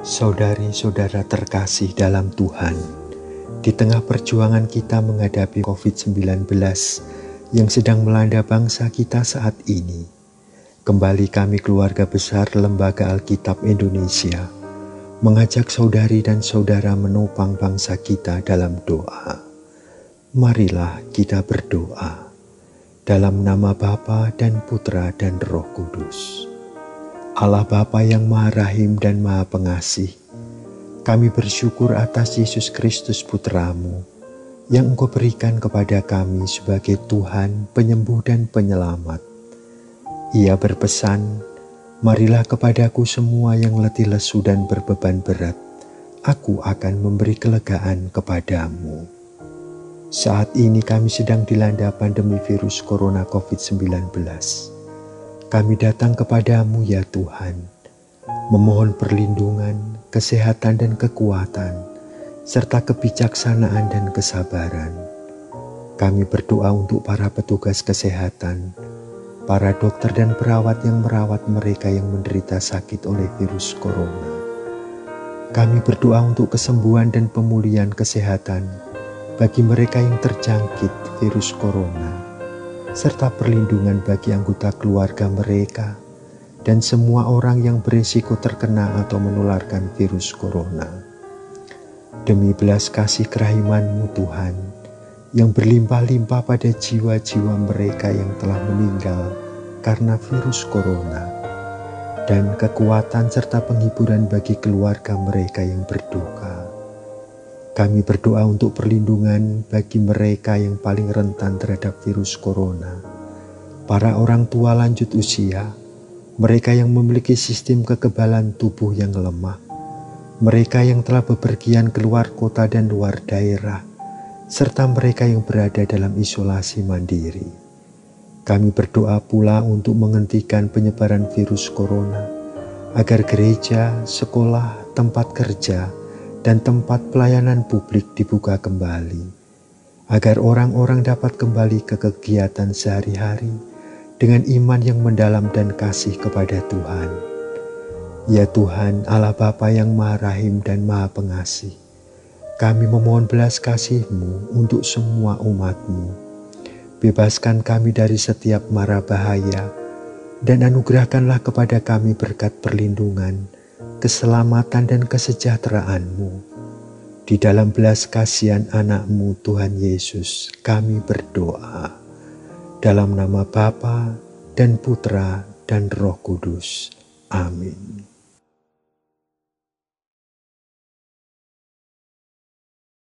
Saudari-saudara terkasih dalam Tuhan, di tengah perjuangan kita menghadapi COVID-19 yang sedang melanda bangsa kita saat ini, kembali kami keluarga besar Lembaga Alkitab Indonesia mengajak saudari dan saudara menopang bangsa kita dalam doa. Marilah kita berdoa dalam nama Bapa dan Putra dan Roh Kudus. Allah Bapa yang Maha Rahim dan Maha Pengasih, kami bersyukur atas Yesus Kristus Putramu yang Engkau berikan kepada kami sebagai Tuhan, penyembuh dan penyelamat. Ia berpesan, Marilah kepadaku semua yang letih lesu dan berbeban berat, aku akan memberi kelegaan kepadamu. Saat ini kami sedang dilanda pandemi virus corona COVID-19 kami datang kepadamu ya Tuhan, memohon perlindungan, kesehatan dan kekuatan, serta kebijaksanaan dan kesabaran. Kami berdoa untuk para petugas kesehatan, para dokter dan perawat yang merawat mereka yang menderita sakit oleh virus corona. Kami berdoa untuk kesembuhan dan pemulihan kesehatan bagi mereka yang terjangkit virus corona serta perlindungan bagi anggota keluarga mereka dan semua orang yang berisiko terkena atau menularkan virus corona. Demi belas kasih kerahimanmu Tuhan, yang berlimpah-limpah pada jiwa-jiwa mereka yang telah meninggal karena virus corona, dan kekuatan serta penghiburan bagi keluarga mereka yang berduka kami berdoa untuk perlindungan bagi mereka yang paling rentan terhadap virus corona, para orang tua lanjut usia, mereka yang memiliki sistem kekebalan tubuh yang lemah, mereka yang telah bepergian keluar kota dan luar daerah, serta mereka yang berada dalam isolasi mandiri. Kami berdoa pula untuk menghentikan penyebaran virus corona, agar gereja, sekolah, tempat kerja, dan tempat pelayanan publik dibuka kembali, agar orang-orang dapat kembali ke kegiatan sehari-hari dengan iman yang mendalam dan kasih kepada Tuhan. Ya Tuhan, Allah Bapa yang Maha Rahim dan Maha Pengasih, kami memohon belas kasih-Mu untuk semua umat-Mu. Bebaskan kami dari setiap mara bahaya, dan anugerahkanlah kepada kami berkat perlindungan, keselamatan dan kesejahteraan-Mu. Di dalam belas kasihan anak-Mu Tuhan Yesus kami berdoa. Dalam nama Bapa dan Putra dan Roh Kudus. Amin.